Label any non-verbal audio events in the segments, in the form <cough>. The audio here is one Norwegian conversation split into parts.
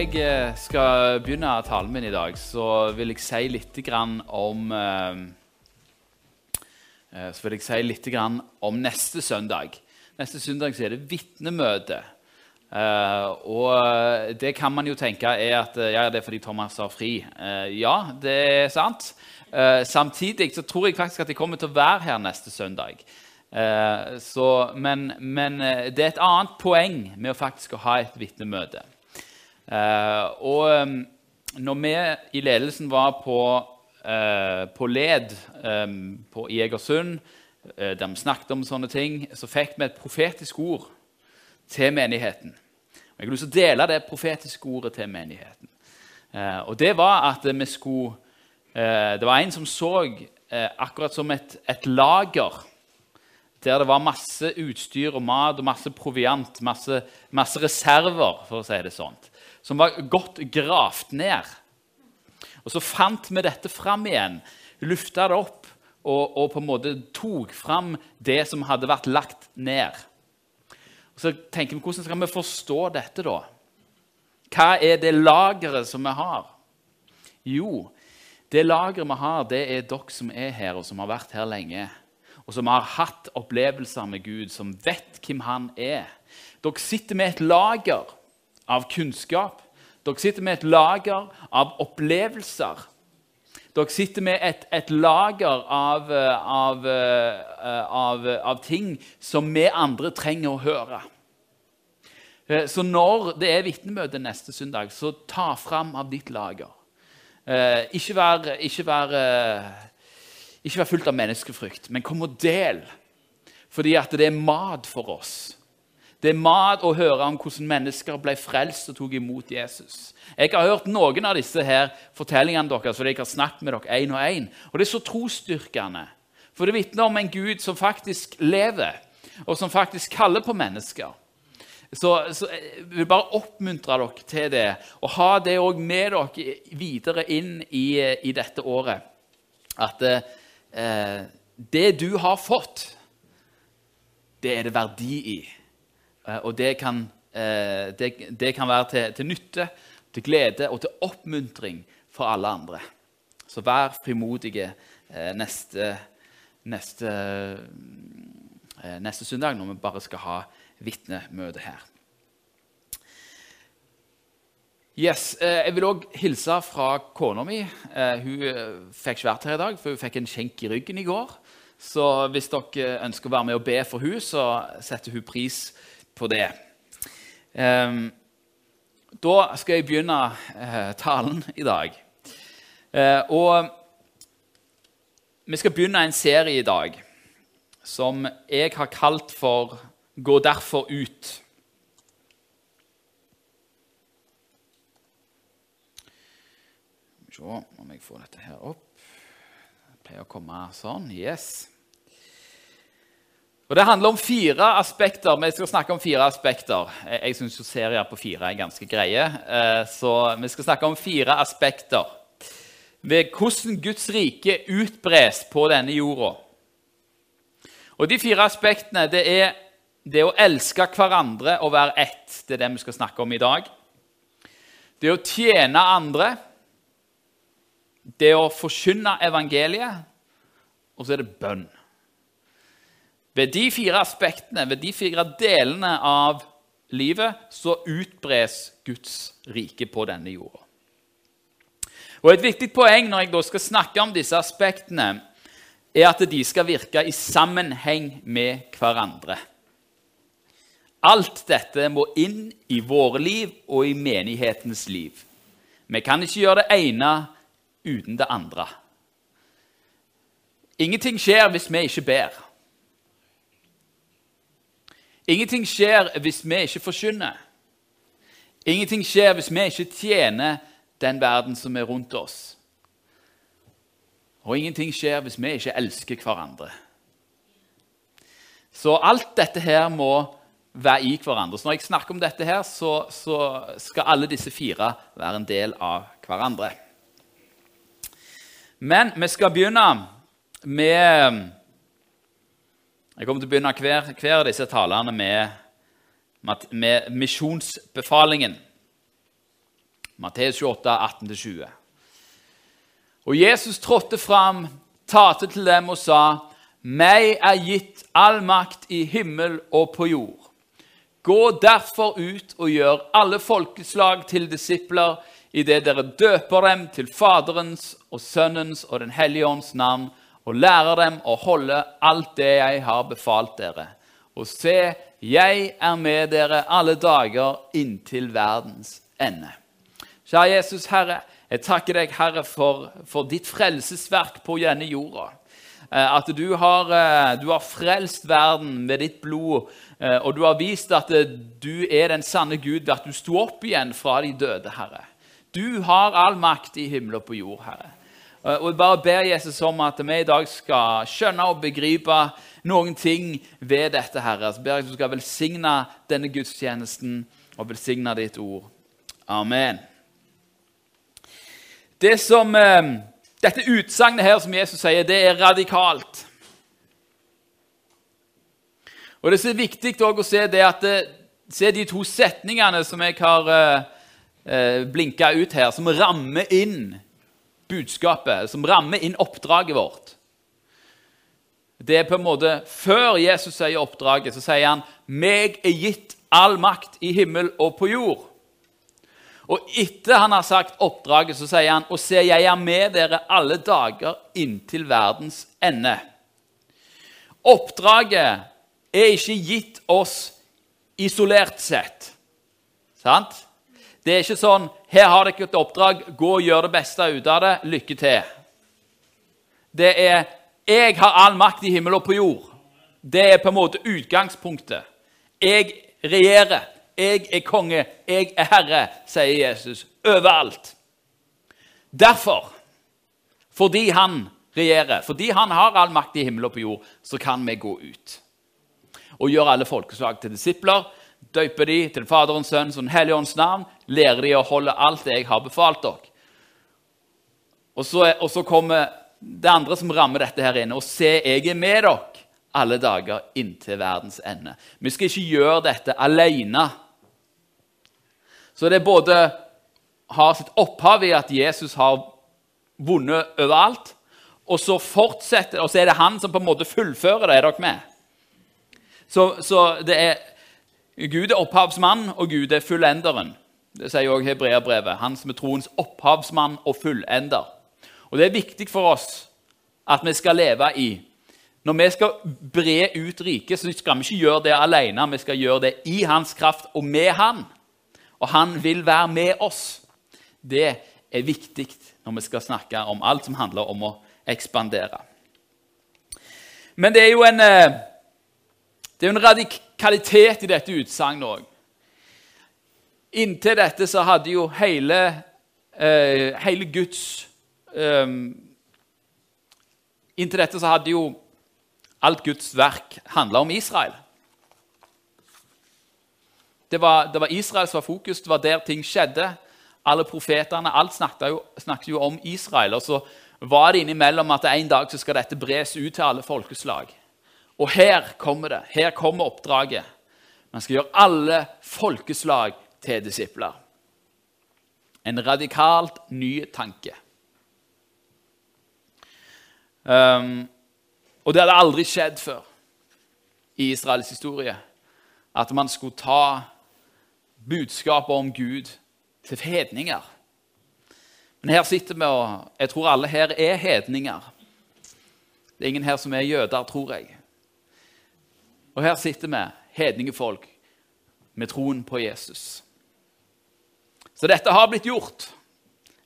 Jeg eh, skal begynne talen min i dag, så vil jeg si litt om eh, eh, Så vil jeg si litt om neste søndag. Neste søndag er det vitnemøte. Og det kan man jo tenke er at ja, det er fordi Thomas har fri. Ja, det er sant. Samtidig så tror jeg faktisk at jeg kommer til å være her neste søndag. Så, men, men det er et annet poeng med å faktisk ha et vitnemøte. Eh, og når vi i ledelsen var på, eh, på LED på, i Egersund, eh, der vi snakket om sånne ting, så fikk vi et profetisk ord til menigheten. Og jeg har lyst til å dele det profetiske ordet til menigheten. Og det var at vi skulle Det var en som så akkurat som et, et lager der det var masse utstyr og mat og masse proviant, masse, masse reserver, for å si det sånt, som var godt gravd ned. Og så fant vi dette fram igjen, lufta det opp og, og på en måte tok fram det som hadde vært lagt ned. Og så tenker vi, Hvordan skal vi forstå dette, da? Hva er det lageret som vi har? Jo, det lageret vi har, det er dere som er her, og som har vært her lenge og som har hatt opplevelser med Gud, som vet hvem han er. Dere sitter med et lager av kunnskap. Dere sitter med et lager av opplevelser. Dere sitter med et, et lager av, av, av, av, ting som vi andre trenger å høre. Så når det er vitnemøte neste søndag, så ta fram av ditt lager. Ikke vær, ikke vær ikke vær fullt av menneskefrykt, men kom og del. Fordi at det er mat for oss. Det er mat å høre om hvordan mennesker ble frelst og tok imot Jesus. Jeg har hørt noen av disse her fortellingene deres fordi jeg har snakket med dere én og én. Og det er så trosstyrkende. For det vitner om en Gud som faktisk lever, og som faktisk kaller på mennesker. Så, så jeg vil bare oppmuntre dere til det, og ha det òg med dere videre inn i, i dette året. At eh, det du har fått, det er det verdi i. Eh, og det kan, eh, det, det kan være til, til, nytte, til glede og til oppmuntring for alle andre. Så vær frimodige eh, neste, neste, neste søndag når vi bare skal ha vitnemøte her. Yes, Jeg vil òg hilse fra kona mi. Hun fikk ikke vært her i dag, for hun fikk en skjenk i ryggen i går. Så hvis dere ønsker å være med og be for hun, så setter hun pris på det. Ehm, da skal jeg begynne talen i dag. Og vi skal begynne en serie i dag som jeg har kalt for 'Gå derfor ut'. Se om jeg får dette her opp. Det pleier å komme sånn. Yes. Og Det handler om fire aspekter. Vi skal snakke om fire aspekter. Jeg, syns serier på fire er ganske greie. Eh, så vi skal snakke om fire aspekter ved hvordan Guds rike utbres på denne jorda. Og De fire aspektene det er det å elske hverandre og være ett. Det er det vi skal snakke om i dag. Det å tjene andre det å forkynne evangeliet, og så er det bønn. Ved de fire aspektene, ved de fire delene av livet, så utbres Guds rike på denne jorda. Og Et viktig poeng når jeg da skal snakke om disse aspektene, er at de skal virke i sammenheng med hverandre. Alt dette må inn i våre liv og i menighetens liv. Vi kan ikke gjøre det ene uten det andre. Ingenting skjer hvis vi ikke ber. Ingenting skjer hvis vi ikke forkynner. Ingenting skjer hvis vi ikke tjener den verden som er rundt oss. Og ingenting skjer hvis vi ikke elsker hverandre. Så alt dette her må være i hverandre. Så når jeg snakker om dette her, så, så skal alle disse fire være en del av hverandre. Men vi skal begynne med Jeg kommer til å begynne hver, hver av disse talene med, med misjonsbefalingen. Matteus 28, 18-20. Og Jesus trådte fram, talte til dem og sa:" Meg er gitt all makt i himmel og på jord. Gå derfor ut og gjør alle folkeslag til disipler idet dere døper dem til Faderens og Sønnens og Den hellige ånds navn, og lærer dem å holde alt det jeg har befalt dere. Og se, jeg er med dere alle dager inntil verdens ende. Kjære Jesus, Herre, jeg takker deg, Herre, for, for ditt frelsesverk på denne jorda. Eh, at du har, eh, du har, frelst verden med ditt blod, eh, og du har vist at du er den sanne Gud ved at du sto opp igjen fra de døde, Herre. Du har all makt i himmel og på jord, Herre. Og Jeg bare ber Jesus om at vi i dag skal skjønne og begripe noen ting ved dette, Herre. Så ber jeg at du skal velsigne denne gudstjenesten og velsigne ditt ord. Amen. Det som, dette utsagnet her som Jesus sier, det er radikalt. Og Det er så viktig å se at det, se de to setningene som jeg har eh, blinka ut her, som rammer inn budskapet, som rammer inn oppdraget vårt. Det er på en måte Før Jesus sier oppdraget, så sier han 'Meg er gitt all makt i himmel og på jord'. Og etter han har sagt oppdraget, så sier han 'Og se, jeg er med dere alle dager inntil verdens ende'. Oppdraget er ikke gitt oss isolert sett. Sant? Det er ikke sånn 'Her har dere et oppdrag. Gå og gjør det beste ut av det. Lykke til.' Det er 'Jeg har all makt i himmel og på jord'. Det er på en måte utgangspunktet. Jeg regjerer. Jeg er konge. Jeg er herre, sier Jesus. Overalt. Derfor, fordi han regjerer, fordi han har all makt i himmel og på jord, så kan vi gå ut og gjøre alle folkeslag til disipler døyper de til Faderens, Sønns og Den hellige ånds navn, lærer de å holde alt det jeg har befalt dere. Og så, og så, kommer det andre som rammer dette her inne. Og se, jeg er med dere alle dager inntil verdens ende. Vi skal ikke gjøre dette alene. Så det både har sitt opphav i at Jesus har vunnet overalt, og så fortsetter, og så er det han som på en måte fullfører det. Er dere med? Så, så det er Gud er opphavsmann, og Gud er fullenderen. Det sier også hebreerbrevet. Han som er troens opphavsmann og fullender. Og Det er viktig for oss at vi skal leve i. Når vi skal bre ut riket, så skal vi ikke gjøre det alene. Vi skal gjøre det i hans kraft og med han. Og han vil være med oss. Det er viktig når vi skal snakke om alt som handler om å ekspandere. Men det er jo en, eh, det er en radik kvalitet i dette utsagnet òg. Inntil dette så hadde jo hele, eh, hele Guds eh, Inntil dette så hadde jo alt Guds verk handla om Israel. Det var, det var, Israel som var fokus, det var der ting skjedde. Alle profetene, alt snakket jo, snakket jo om Israel. Og så var det innimellom at en dag så skal dette bres ut til alle folkeslag. Og her kommer det. Her kommer oppdraget. Man skal gjøre alle folkeslag til disipler. En radikalt ny tanke. Um, og det hadde aldri skjedd før i Israels historie at man skulle ta budskapet om Gud til hedninger. Men her sitter vi, og jeg tror alle her er hedninger. Det er ingen her som er jøder, tror jeg. Og her sitter vi, hedningefolk, med troen på Jesus. Så dette har blitt gjort.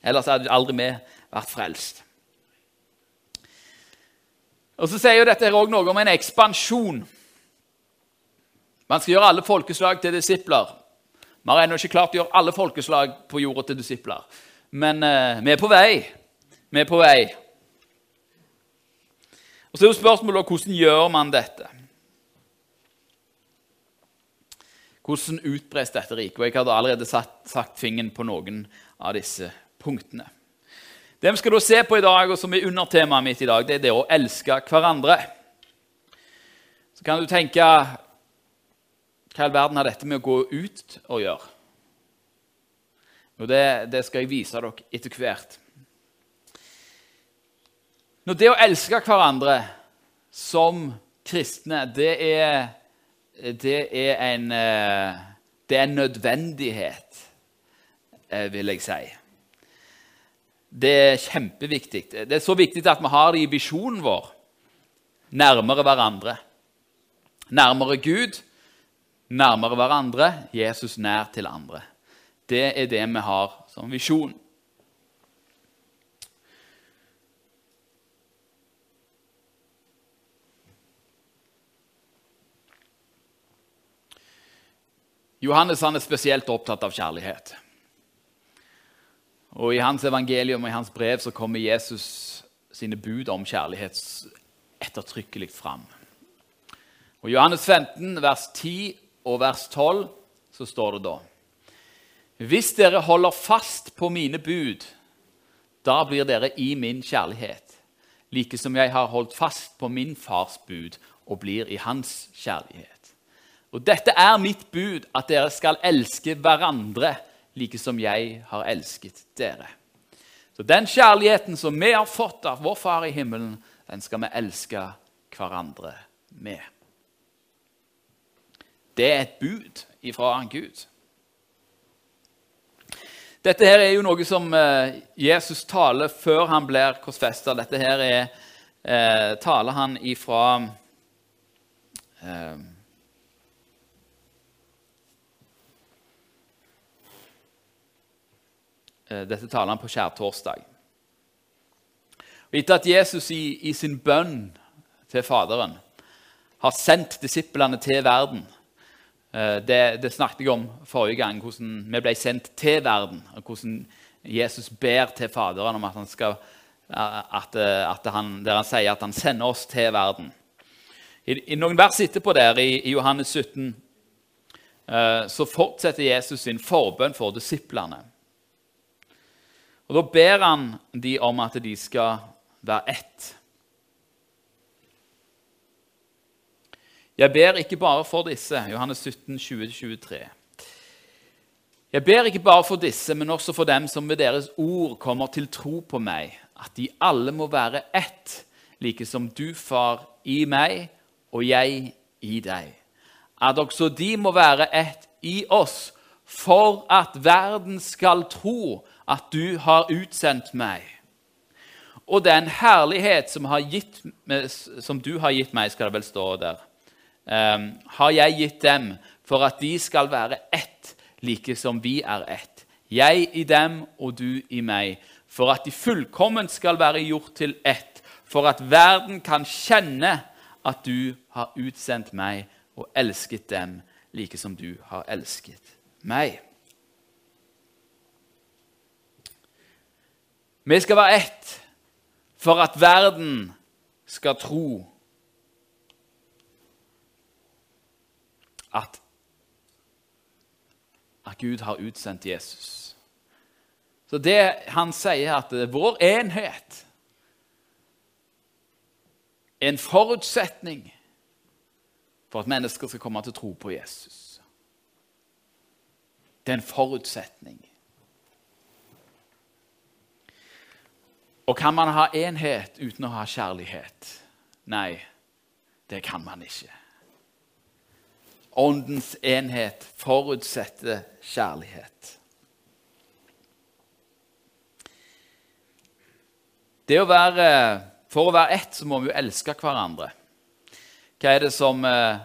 Ellers hadde aldri vi vært frelst. Og Så sier jo dette her også noe om en ekspansjon. Man skal gjøre alle folkeslag til disipler. Vi har ennå ikke klart å gjøre alle folkeslag på jorda til disipler. Men uh, vi er på vei. Vi er på vei. Og Så er jo spørsmålet hvordan gjør man dette? Hvordan utbres dette riket? Og Jeg hadde allerede satt, sagt fingeren på noen av disse punktene. Det vi skal da se på i dag, og som er undertemaet mitt i dag, det er det å elske hverandre. Så kan du tenke Hva i all verden har dette med å gå ut å gjøre? Og det, det skal jeg vise dere etter hvert. Når det å elske hverandre som kristne, det er, det er, en, eh, det er en nødvendighet, eh, vil jeg si. Det er kjempeviktig. Det er så viktig at vi har det i visjonen vår. Nærmere hverandre. Nærmere Gud, nærmere hverandre, Jesus nær til andre. Det er det vi har som visjon. Johannes han er spesielt opptatt av kjærlighet. Og I hans evangelium og i hans brev så kommer Jesus sine bud om kjærlighet ettertrykkelig fram. Og I Johannes 15, vers 10 og vers 12 så står det da Hvis dere holder fast på mine bud, da blir dere i min kjærlighet, like som jeg har holdt fast på min fars bud og blir i hans kjærlighet. Og dette er mitt bud, at dere skal elske hverandre like som jeg har elsket dere. Så den kjærligheten som vi har fått av vår Far i himmelen, den skal vi elske hverandre med. Det er et bud ifra Gud. Dette her er jo noe som eh, Jesus taler før han blir korsfesta. Dette her er, eh, taler han ifra eh, dette taler han på skjærtorsdag. Og etter at Jesus i, i, sin bønn til Faderen har sendt disiplene til verden eh, det, det, snakket jeg om forrige gang, hvordan vi ble sendt til verden. og Hvordan Jesus ber til Faderen om at han skal, at, at han, der han sier at han sender oss til verden. I, i noen vers etterpå der, i, i Johannes 17, eh, så fortsetter Jesus sin forbønn for disiplene. Og Da ber han de om at de skal være ett. Jeg ber ikke bare for disse, Johannes 17, 20-23. Jeg ber ikke bare for disse, men også for dem som ved deres ord kommer til tro på meg, at de alle må være ett, like som du, far, i meg og jeg i deg. At også de må være ett i oss, for at verden skal tro at du har utsendt meg. Og den herlighet som, gitt, som, du har gitt meg, skal det vel stå der, um, har jeg gitt dem for at de skal være ett, like som vi er ett. Jeg i dem og du i meg, for at de fullkomment skal være gjort til ett, for at verden kan kjenne at du har utsendt meg og elsket dem like som du har elsket meg. Vi skal være ett for at verden skal tro at, at Gud har utsendt Jesus. Så det han sier, at vår enhet er en forutsetning for at mennesker skal komme til å tro på Jesus. Det er en forutsetning. Og kan man ha enhet uten å ha kjærlighet? Nei, det kan man ikke. Åndens enhet forutsetter kjærlighet. Å være, For å være ett så må vi jo elske hverandre. Hva er det som, eh,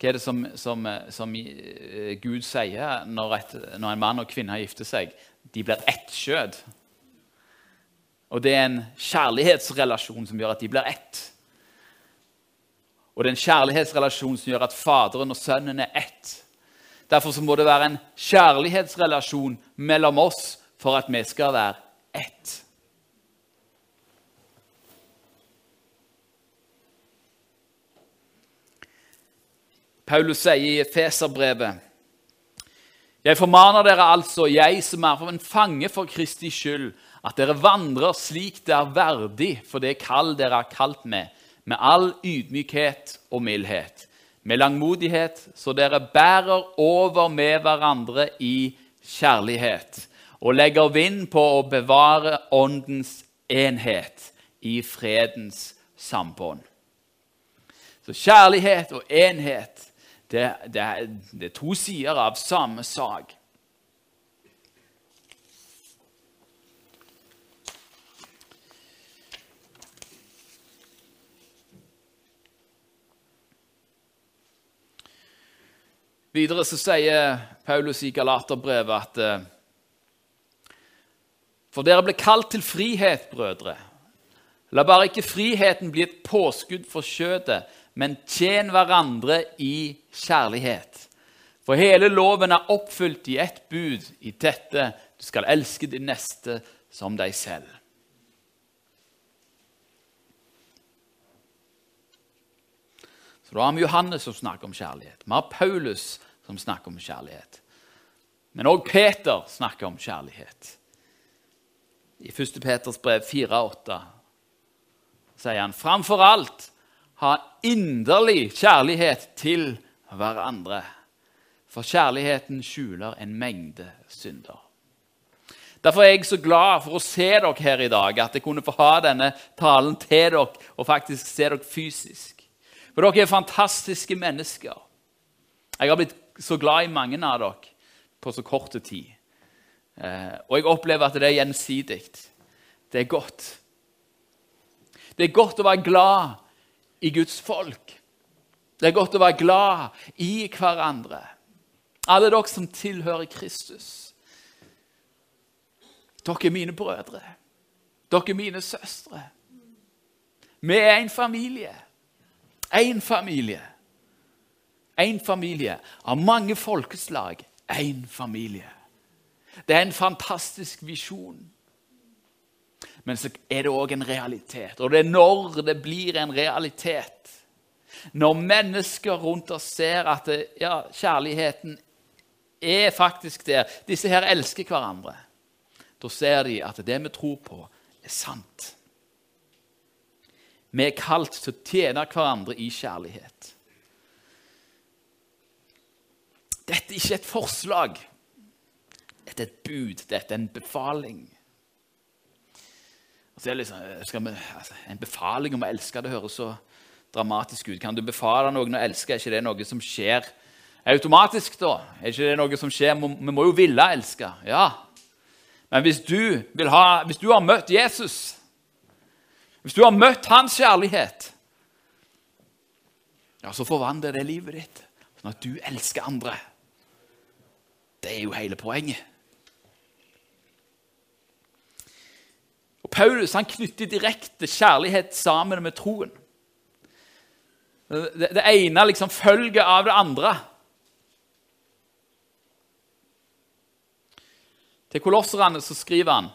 er det som, som, eh, som eh, Gud sier når, et, når, en mann og kvinne gifter seg? De blir ett skjød. Og det er en kjærlighetsrelasjon som gjør at de blir ett. Og det er en kjærlighetsrelasjon som gjør at Faderen og Sønnen er ett. Derfor må det være en kjærlighetsrelasjon mellom oss for at vi skal være ett. Paulus sier i Feserbrevet Jeg formaner dere altså, jeg som er for en fange for Kristi skyld, at dere vandrer slik det er verdig for det kall dere er kalt med, med all ydmykhet og mildhet, med langmodighet, så dere bærer over med hverandre i kjærlighet og legger vind på å bevare åndens enhet i fredens sambånd. Så kjærlighet og enhet det, det, det er to sider av samme sak. Videre så sier Paulus i Galaterbrevet at eh, For dere ble kalt til frihet, brødre. La bare ikke friheten bli et påskudd for kjødet, men tjen hverandre i kjærlighet. For hele loven er oppfylt i ett bud, i dette du skal elske din neste som deg selv. Så Da har vi Johannes som snakker om kjærlighet. Vi har Paulus som snakker om kjærlighet. Men òg Peter snakker om kjærlighet. I 1. Peters brev 4,8 sier han framfor alt ha inderlig kjærlighet til hverandre. For kjærligheten skjuler en mengde synder. Derfor er jeg så glad for å se dere her i dag, at jeg kunne få ha denne talen til dere og faktisk se dere fysisk. For dere er fantastiske mennesker. Jeg har blitt så glad i mange av dere på så kort tid. Eh, og jeg opplever at det er gjensidig. Det er godt. Det er godt å være glad i Guds folk. Det er godt å være glad i hverandre. Alle dere som tilhører Kristus. Dere er mine brødre. Dere er mine søstre. Vi er en familie. Én familie. Én familie av mange folkeslag. Én familie. Det er en fantastisk visjon. Men så er det òg en realitet. Og det er når det blir en realitet, når mennesker rundt oss ser at ja, kjærligheten er faktisk der Disse her elsker hverandre. Da ser de at det vi tror på, er sant. Vi er kalt til å tjene hverandre i kjærlighet. Dette er ikke et forslag. Dette er et bud. Dette er en befaling. Liksom, vi, altså, En befaling om å elske det høres så dramatisk ut. Kan du befale noen å elske? Er ikke det noe som skjer automatisk? da? Er ikke det noe som skjer? Vi må jo ville elske. Ja. Men hvis du, ha, hvis du har møtt Jesus, hvis du har møtt hans kjærlighet, ja, så forvandler det livet ditt, sånn at du elsker andre. Det er jo hele poenget. Og Paulus han knytter direkte kjærlighet sammen med troen. Det, det ene liksom følger av det andre. Til kolosserne så skriver han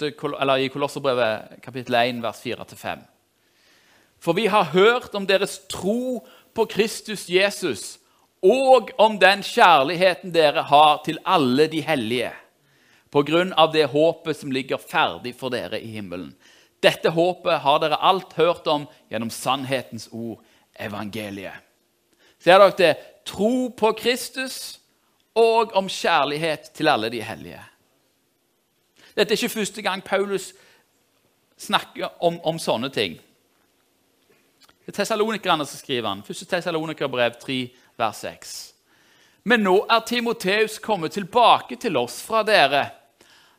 eller i Kolosserbrevet kapittel 1, vers 4-5. For vi har hørt om deres tro på Kristus Jesus og om den kjærligheten dere har til alle de hellige, av det håpet som ligger ferdig for dere i himmelen. Dette håpet har dere alt hørt om gjennom sannhetens ord, evangeliet. Ser dere det? Tro på Kristus og om kjærlighet til alle de hellige. Dette er ikke første gang Paulus snakker om, om sånne ting. Det er Tessalonikerne som skriver han. Første Tessalonikerbrev 3, vers 6. Men nå er Timoteus kommet tilbake til oss fra dere.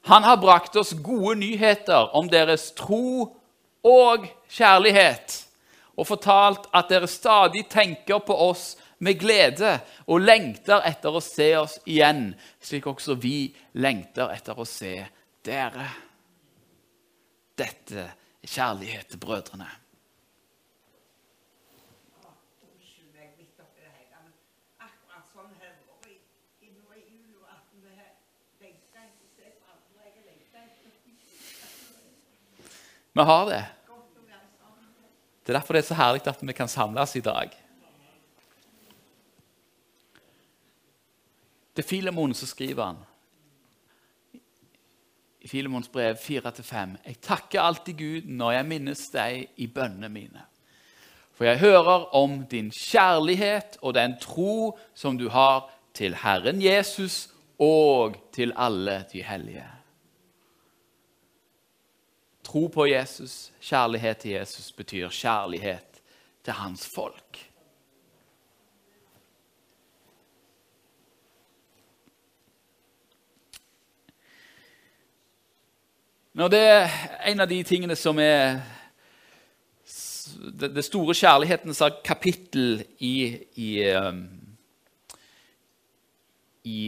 Han har brakt oss gode nyheter om deres tro og kjærlighet, og fortalt at dere stadig tenker på oss med glede og lengter etter å se oss igjen, slik også vi lengter etter å se dere. Dette er kjærlighet til brødrene. Vi har det. Det er derfor det er så herlig at vi kan samles i dag. Til Filemon så skriver han i Filemons brev 4-5.: Jeg takker alltid Gud når jeg minnes deg i bønnene mine. For jeg hører om din kjærlighet og den tro som du har til Herren Jesus og til alle de hellige. Tro på Jesus, kjærlighet til Jesus, betyr kjærlighet til hans folk. Når det er en av de tingene som er det, store kjærlighetens kapittel i, i, um, i,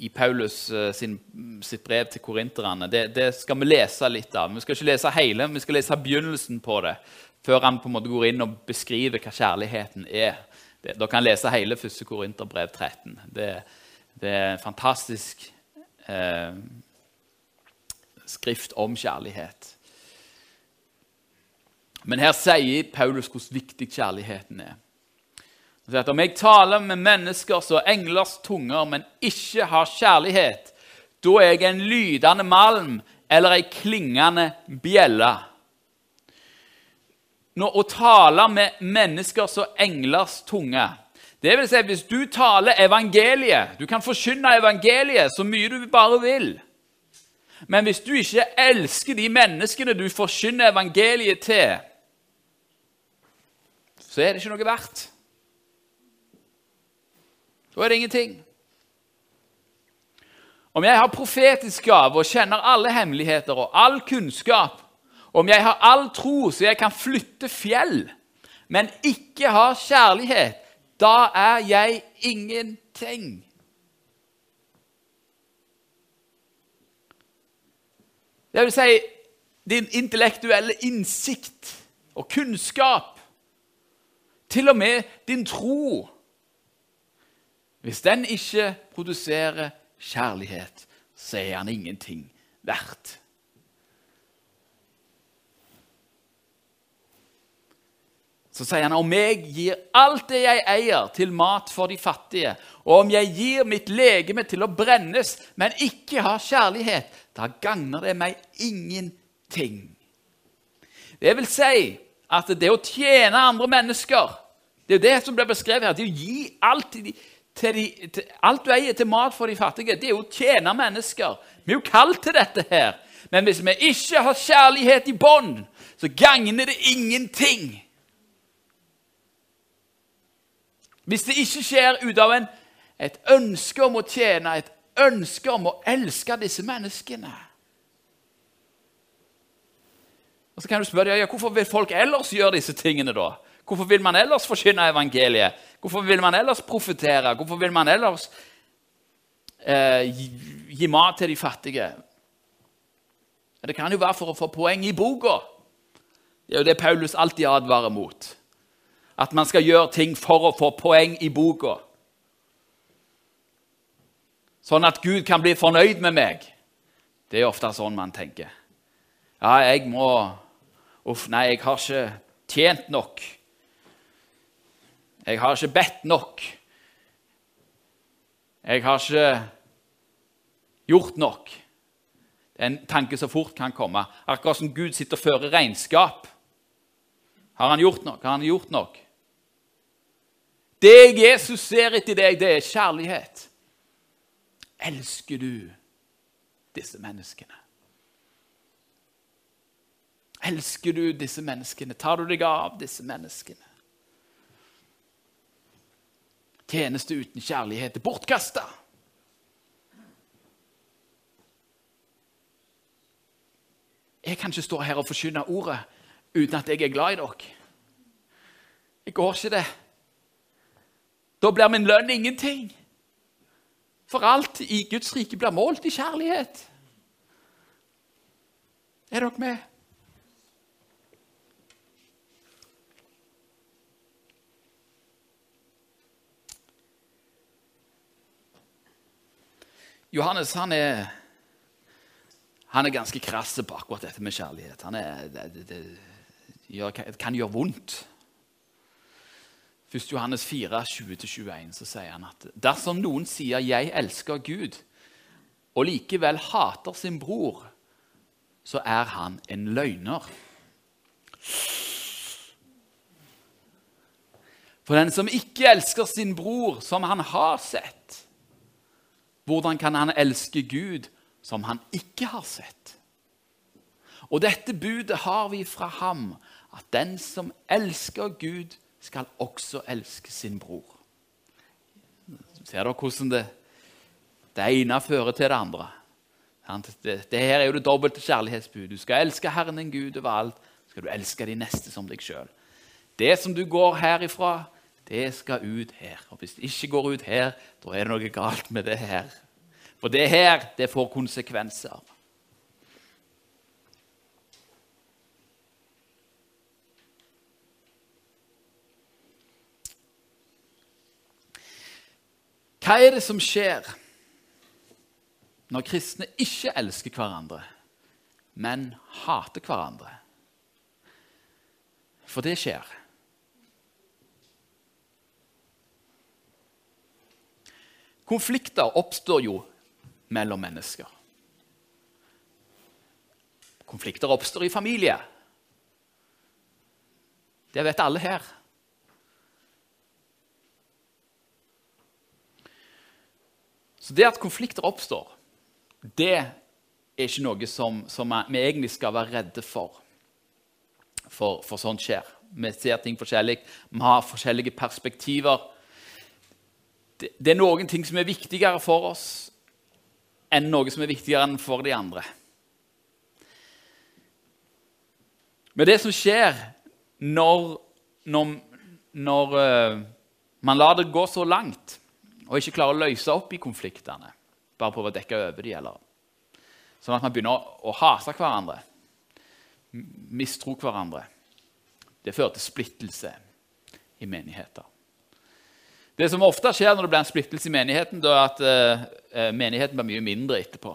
i Paulus uh, sin, sitt brev til korinterne. Det, det, skal vi lese litt av. Vi skal ikke lese hele, vi skal lese begynnelsen på det før han på en måte går inn og beskriver hva kjærligheten er. Det, dere kan lese hele 1. Korinterbrev 13. Det, det er en fantastisk eh, skrift om kjærlighet. Men her sier Paulus hvor viktig kjærligheten er. Om jeg taler med menneskers og englers tunger, men ikke har kjærlighet, da er jeg en lydende malm eller ei klingende bjelle. Når, å tale med menneskers og englers tunge det vil si, Hvis du taler evangeliet Du kan forkynne evangeliet så mye du bare vil. Men hvis du ikke elsker de menneskene du forkynner evangeliet til, så er det ikke noe verdt. Da er det ingenting. Om jeg har profetisk gave og kjenner alle hemmeligheter og all kunnskap, om jeg har all tro så jeg kan flytte fjell, men ikke har kjærlighet, da er jeg ingenting. Det vil si din intellektuelle innsikt og kunnskap til og med din tro. Hvis den ikke produserer kjærlighet, så er han ingenting verdt. Så sier han om jeg gir alt det jeg eier, til mat for de fattige, og om jeg gir mitt legeme til å brennes, men ikke har kjærlighet, da gagner det meg ingenting. Det vil si at det å tjene andre mennesker det er jo det som blir beskrevet her. Det å gi alt, til de, til alt du eier, til mat for de fattige. Det er jo å tjene mennesker. Vi er jo kalt til dette her. Men hvis vi ikke har kjærlighet i bånd, så gagner det ingenting. Hvis det ikke skjer ut av en, et ønske om å tjene, et ønske om å elske disse menneskene Og Så kan du spørre ja, hvorfor vil folk ellers gjøre disse tingene. da? Hvorfor vil man ellers forkynne evangeliet? Hvorfor vil man ellers profetere? Hvorfor vil man ellers eh, gi, gi, mat til de fattige? Det kan jo være for å få poeng i boka. Det er jo det Paulus alltid advarer mot. At man skal gjøre ting for å få poeng i boka. Sånn at Gud kan bli fornøyd med meg. Det er ofte sånn man tenker. Ja, jeg må Uff, nei, jeg har ikke tjent nok. Jeg har ikke bedt nok. Jeg har ikke gjort nok. Det er en tanke som fort kan komme. Akkurat som Gud sitter og fører regnskap. Har han gjort nok? Har han gjort nok? Det Jesus ser etter deg, det er kjærlighet. Elsker du disse menneskene? Elsker du disse menneskene? Tar du deg av disse menneskene? Tjeneste uten kjærlighet er bortkasta. Jeg kan ikke stå her og forkynne ordet uten at jeg er glad i dere. Jeg går ikke det. Da blir min lønn ingenting. For alt i Guds rike blir målt i kjærlighet. Er dere med? Johannes han er, han er ganske krass på akkurat dette med kjærlighet. Han er, det, det, gjør, kan gjøre vondt. 1. Johannes 4, 20-21, så sier han at dersom noen sier 'jeg elsker Gud', og likevel hater sin bror, så er han en løgner. For den som ikke elsker sin bror som han har sett, Hvordan kan han elske Gud som han ikke har sett? Og dette budet har vi fra ham, at den som elsker Gud, skal også elske sin bror. Ser dere hvordan det, det ene fører til det andre? Det, her er jo det dobbelte kjærlighetsbud. Du skal elske Herren din Gud over alt. skal du elske de neste som deg sjøl. Det som du går herifra, det skal ut her. Og Hvis det ikke går ut her, da er det noe galt med det her. For det her, det får konsekvenser. Hva er det som skjer når kristne ikke elsker hverandre, men hater hverandre? For det skjer. Konflikter oppstår jo mellom mennesker. Konflikter oppstår i familie. Det vet alle her. Så det at konflikter oppstår, det er ikke noe som, som vi egentlig skal være redde for. For, for sånt skjer. Vi ser ting forskjellig, vi har forskjellige perspektiver. Det, er noen ting som er viktigere for oss enn noe som er viktigere enn for de andre. Men det som skjer når, når, når uh, man lar det gå så langt og ikke klarer å løse opp i konfliktene bare prøver å dekke over dem. Eller. Sånn at man begynner å hate hverandre, mistro hverandre. Det fører til splittelse i menigheter. Det som ofte skjer når det blir en splittelse i menigheten, er at uh, menigheten blir mye mindre etterpå.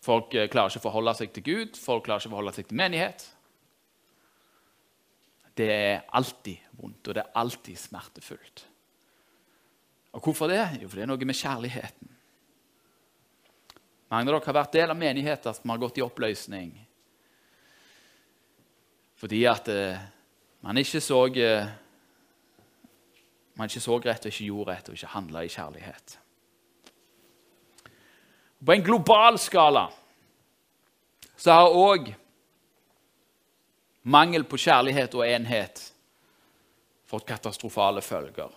Folk uh, klarer ikke å forholde seg til Gud, folk klarer ikke å forholde seg til menighet. Det er alltid vondt, og det er alltid smertefullt. Og hvorfor det? Jo, for det er noe med kjærligheten. Mange av dere har vært del av menigheter som har gått i oppløsning fordi at eh, man ikke så eh, man ikke så rett og ikke gjorde rett og ikke handla i kjærlighet. På en global skala så har òg mangel på kjærlighet og enhet fått katastrofale følger.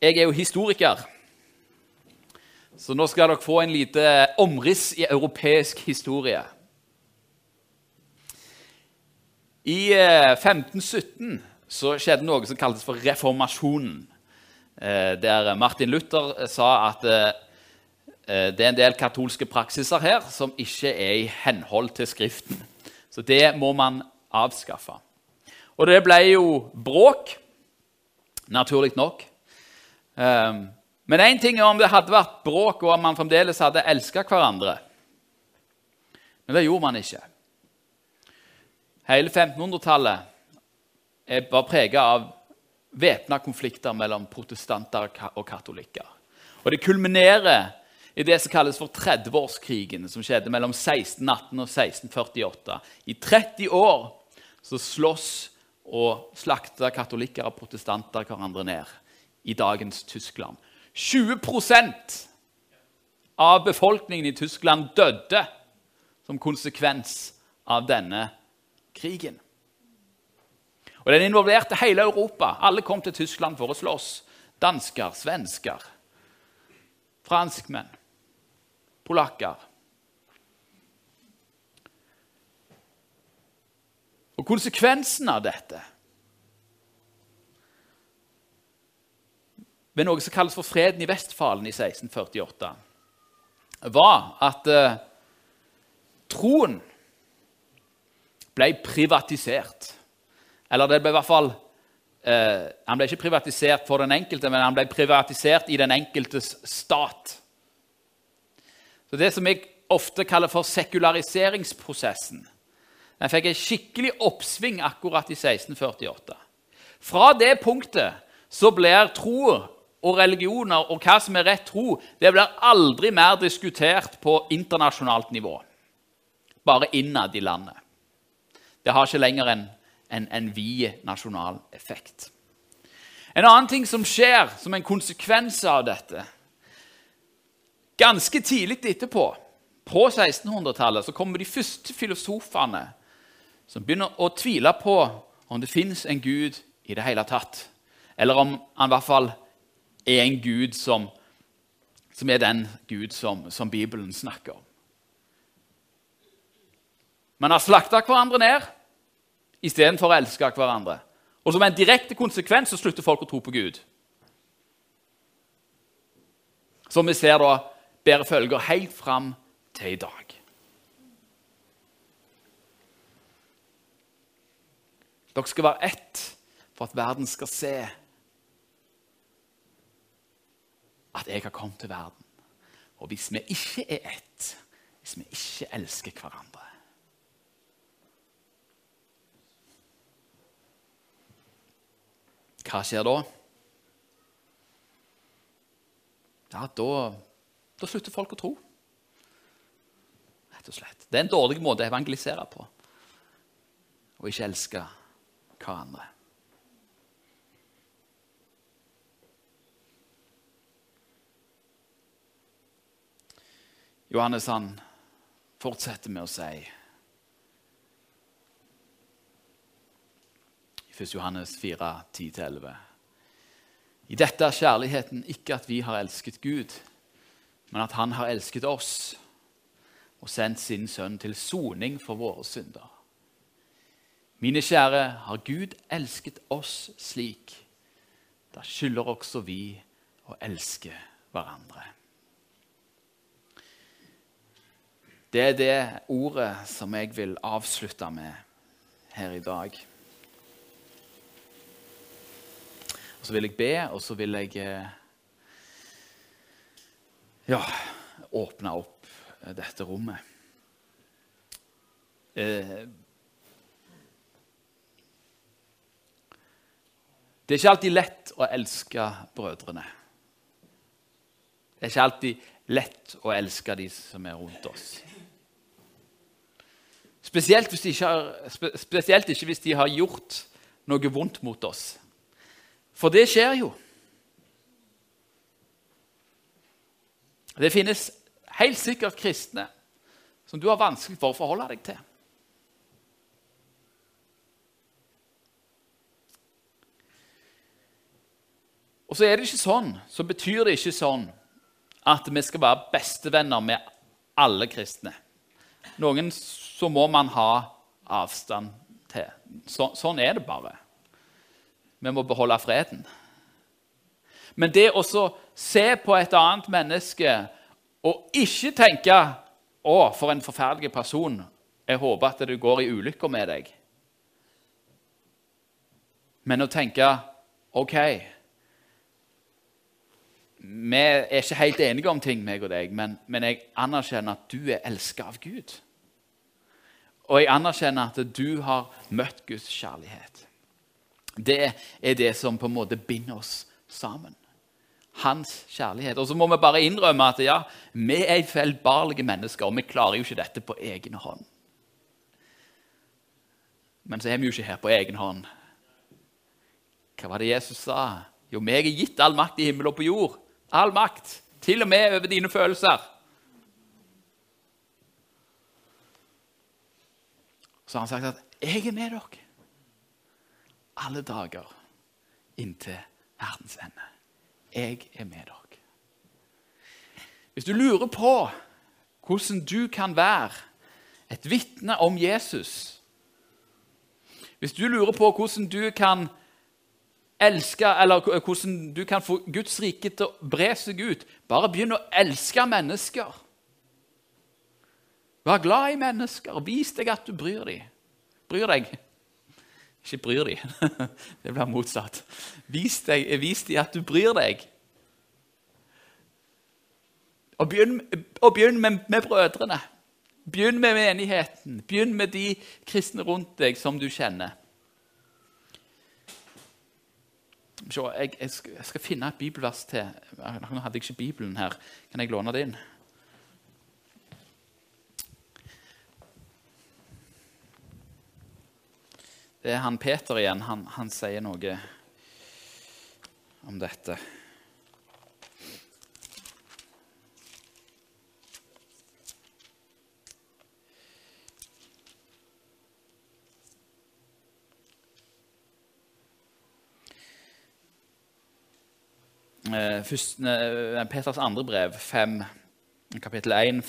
Jeg er jo historiker, så nå skal dere få en lite omriss i europeisk historie. I 1517 eh, så skjedde noe som kaltes for reformasjonen. Eh, der Martin Luther eh, sa at det er en del katolske praksiser her som ikke er i henhold til Skriften. Så det må man avskaffe. Og det ble jo bråk, naturlig nok. Um, men én ting er om det hadde vært bråk, og om man fremdeles hadde elska hverandre. Men det gjorde man ikke. Hele 1500-tallet var prega av væpna konflikter mellom protestanter og katolikker. Og Det kulminerer i det som kalles for 30-årskrigen, som skjedde mellom 1618 og 1648. I 30 år så slåss og slakta katolikker og protestanter hverandre ned i dagens Tyskland. 20% av befolkningen i Tyskland døde som konsekvens av denne krigen. Og Den involverte hele Europa. Alle kom til Tyskland for å slåss. Dansker, svensker, franskmenn, polakker. Og Konsekvensen av dette ved noe som kalles for freden i Vestfalen i 1648, var at eh, troen ble privatisert. Eller det ble i hvert fall eh, Han ble ikke privatisert for den enkelte, men han ble privatisert i den enkeltes stat. Så Det som jeg ofte kaller for sekulariseringsprosessen, den fikk en skikkelig oppsving akkurat i 1648. Fra det punktet så blir tro og religioner og hva som er rett tro, det blir aldri mer diskutert på internasjonalt nivå. Bare innad i landet. Det har ikke lenger en, en, en vid nasjonal effekt. En annen ting som skjer som en konsekvens av dette, Ganske tidlig etterpå, på 1600-tallet, så kommer de første filosofene som begynner å tvile på om det fins en gud i det hele tatt. Eller om han i hvert fall er en gud som, som er den gud som, som Bibelen snakker om. Man har slakta hverandre ned istedenfor å elske hverandre. Og som en direkte konsekvens så slutter folk å tro på Gud. Som vi ser da bærer følger helt fram til i dag. Dere skal være ett for at verden skal se at jeg har kommet til verden. Og hvis vi ikke er ett, hvis vi ikke elsker hverandre Hva skjer da? Ja, da, da slutter folk å tro. Rett og slett. Det er en dårlig måte å evangelisere på. Å ikke elske hverandre. Johannes han fortsetter med å si 1. Johannes 4, 10-11 I dette er kjærligheten ikke at vi har elsket Gud, men at Han har elsket oss og sendt sin sønn til soning for våre synder. Mine kjære, har Gud elsket oss slik, da skylder også vi å elske hverandre. Det er det ordet som jeg vil avslutte med her i dag. Og så vil jeg be, og så vil jeg eh, ja, åpne opp eh, dette rommet. Eh, det er ikke alltid lett å elske brødrene. Det er ikke alltid lett å elske de som er rundt oss. Spesielt, ikke har, spesielt ikke hvis de har gjort noe vondt mot oss. For det skjer jo. Det finnes helt sikkert kristne som du har vanskelig for å forholde deg til. Og så er det ikke sånn, så betyr det ikke sånn at vi skal være bestevenner med alle kristne. Noen så må man ha avstand til. Så, sånn er det bare. Vi må beholde freden. Men det å se på et annet menneske og ikke tenke 'Å, for en forferdelig person. Jeg håper at det går i ulykker med deg.' Men å tenke 'OK' Vi er ikke helt enige om ting, meg og deg, men, men jeg anerkjenner at du er elska av Gud. Og jeg anerkjenner at du har møtt Guds kjærlighet. Det er det som på en måte binder oss sammen. Hans kjærlighet. Og så må vi bare innrømme at ja, vi er feilbarlige mennesker, og vi klarer jo ikke dette på egen hånd. Men så er vi jo ikke her på egen hånd. Hva var det Jesus sa? Jo, meg er gitt all makt i himmel og på jord. All makt. Til og med over dine følelser. så har han sagt at 'jeg er med dere alle dager inntil verdens ende'. Jeg er med dere. Hvis du lurer på hvordan du kan være et vitne om Jesus Hvis du lurer på hvordan du kan elske, eller hvordan du kan få Guds rike til å bre seg ut, bare begynn å elske mennesker. Vær glad i mennesker. Vis deg at du bryr deg. Bryr deg. Ikke bryr dem. <laughs> Det blir motsatt. Vis, vis deg at du bryr deg. Og begynn, og begynn med, med, brødrene. Begynn med menigheten. Begynn med de kristne rundt deg som du kjenner. Jeg, jeg skal finne et bibelvers til. Nå hadde jeg ikke Bibelen her. Kan jeg låne det inn? det er han Peter igjen. Han, han sier noe om dette. Eh, først, eh, Peters andre brev, 5, kapittel 1,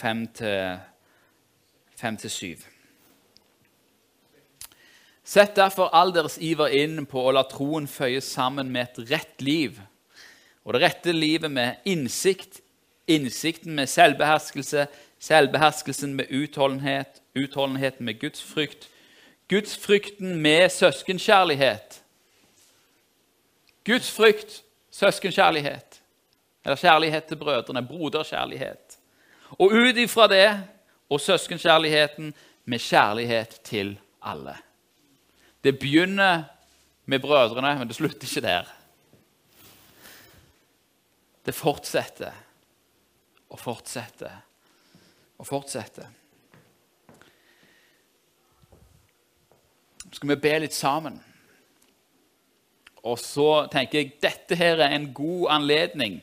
5-7. Sett derfor all deres iver inn på å la troen føyes sammen med et rett liv. Og det rette livet med innsikt, innsikten med selvbeherskelse, selvbeherskelsen med utholdenhet, utholdenheten med gudsfrykt, gudsfrykten med søskenkjærlighet. Gudsfrykt, søskenkjærlighet, eller kjærlighet til brødrene, broderkjærlighet. Og ut ifra det og søskenkjærligheten med kjærlighet til alle. Det begynner med brødrene, men det slutter ikke der. Det fortsetter og fortsetter og fortsetter. skal vi be litt sammen. Og så tenker jeg dette her er en god anledning.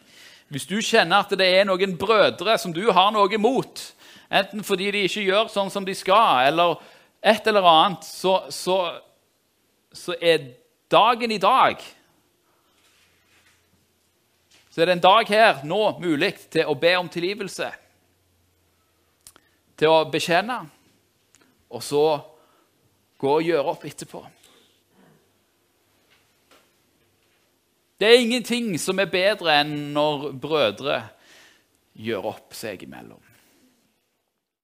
Hvis du kjenner at det er noen brødre som du har noe imot, enten fordi de ikke gjør sånn som de skal, eller et eller annet, så, så, så er dagen i dag Så er det en dag her nå mulig til å be om tilgivelse, til å bekjenne, og så gå og gjøre opp etterpå. Det er ingenting som er bedre enn når brødre gjør opp seg imellom.